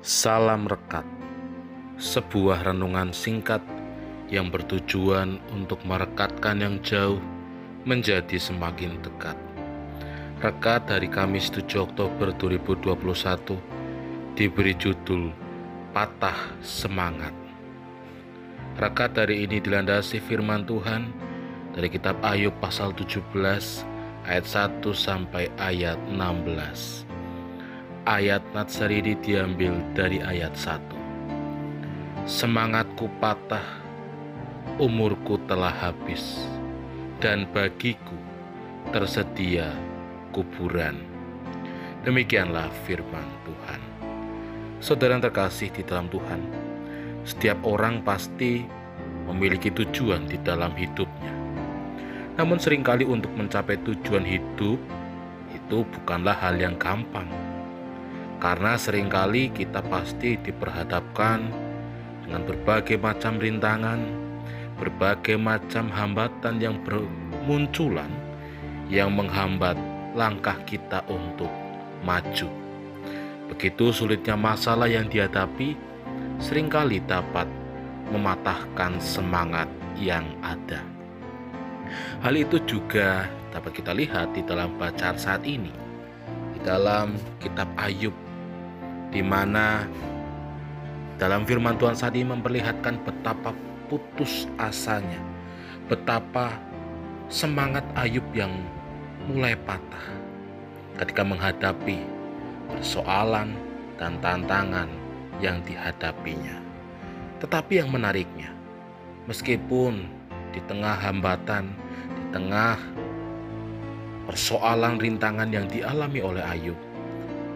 Salam Rekat Sebuah renungan singkat yang bertujuan untuk merekatkan yang jauh menjadi semakin dekat. Rekat dari Kamis 7 Oktober 2021 diberi judul Patah Semangat. Rekat dari ini dilandasi firman Tuhan dari kitab Ayub pasal 17 ayat 1 sampai ayat 16 ayat Natsaridi diambil dari ayat 1. Semangatku patah, umurku telah habis, dan bagiku tersedia kuburan. Demikianlah firman Tuhan. Saudara yang terkasih di dalam Tuhan, setiap orang pasti memiliki tujuan di dalam hidupnya. Namun sering kali untuk mencapai tujuan hidup itu bukanlah hal yang gampang karena sering kali kita pasti diperhadapkan dengan berbagai macam rintangan, berbagai macam hambatan yang bermunculan yang menghambat langkah kita untuk maju. Begitu sulitnya masalah yang dihadapi, sering kali dapat mematahkan semangat yang ada. Hal itu juga dapat kita lihat di dalam bacaan saat ini. Di dalam kitab Ayub di mana dalam firman Tuhan saat ini memperlihatkan betapa putus asanya, betapa semangat Ayub yang mulai patah ketika menghadapi persoalan dan tantangan yang dihadapinya. Tetapi yang menariknya, meskipun di tengah hambatan, di tengah persoalan rintangan yang dialami oleh Ayub,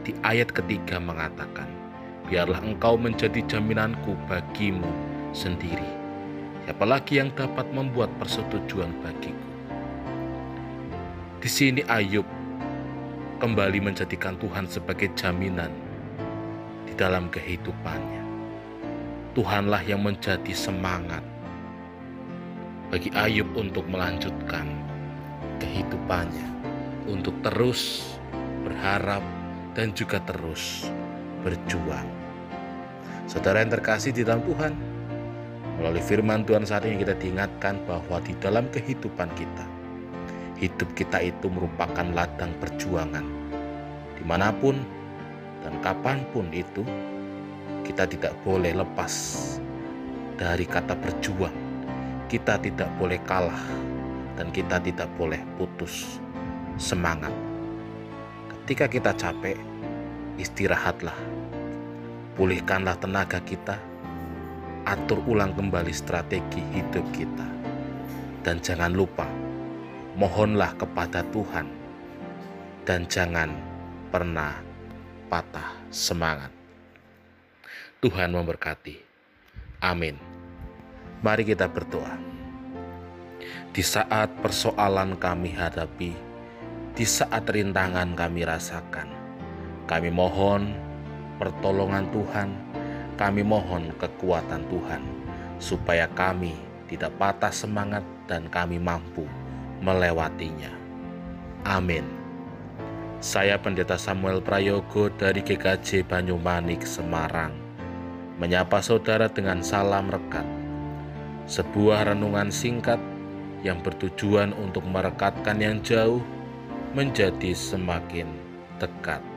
di ayat ketiga mengatakan, Biarlah engkau menjadi jaminanku bagimu sendiri. Siapa lagi yang dapat membuat persetujuan bagiku? Di sini Ayub kembali menjadikan Tuhan sebagai jaminan di dalam kehidupannya. Tuhanlah yang menjadi semangat bagi Ayub untuk melanjutkan kehidupannya, untuk terus berharap dan juga terus berjuang. Saudara yang terkasih di dalam Tuhan, melalui firman Tuhan saat ini kita diingatkan bahwa di dalam kehidupan kita, hidup kita itu merupakan ladang perjuangan. Di mana pun dan kapan pun itu, kita tidak boleh lepas dari kata berjuang. Kita tidak boleh kalah dan kita tidak boleh putus semangat Ketika kita capek, istirahatlah. Pulihkanlah tenaga kita. Atur ulang kembali strategi hidup kita. Dan jangan lupa, mohonlah kepada Tuhan. Dan jangan pernah patah semangat. Tuhan memberkati. Amin. Mari kita berdoa. Di saat persoalan kami hadapi, di saat rintangan kami rasakan. Kami mohon pertolongan Tuhan, kami mohon kekuatan Tuhan, supaya kami tidak patah semangat dan kami mampu melewatinya. Amin. Saya Pendeta Samuel Prayogo dari GKJ Banyumanik, Semarang, menyapa saudara dengan salam rekat. Sebuah renungan singkat yang bertujuan untuk merekatkan yang jauh menjadi semakin dekat.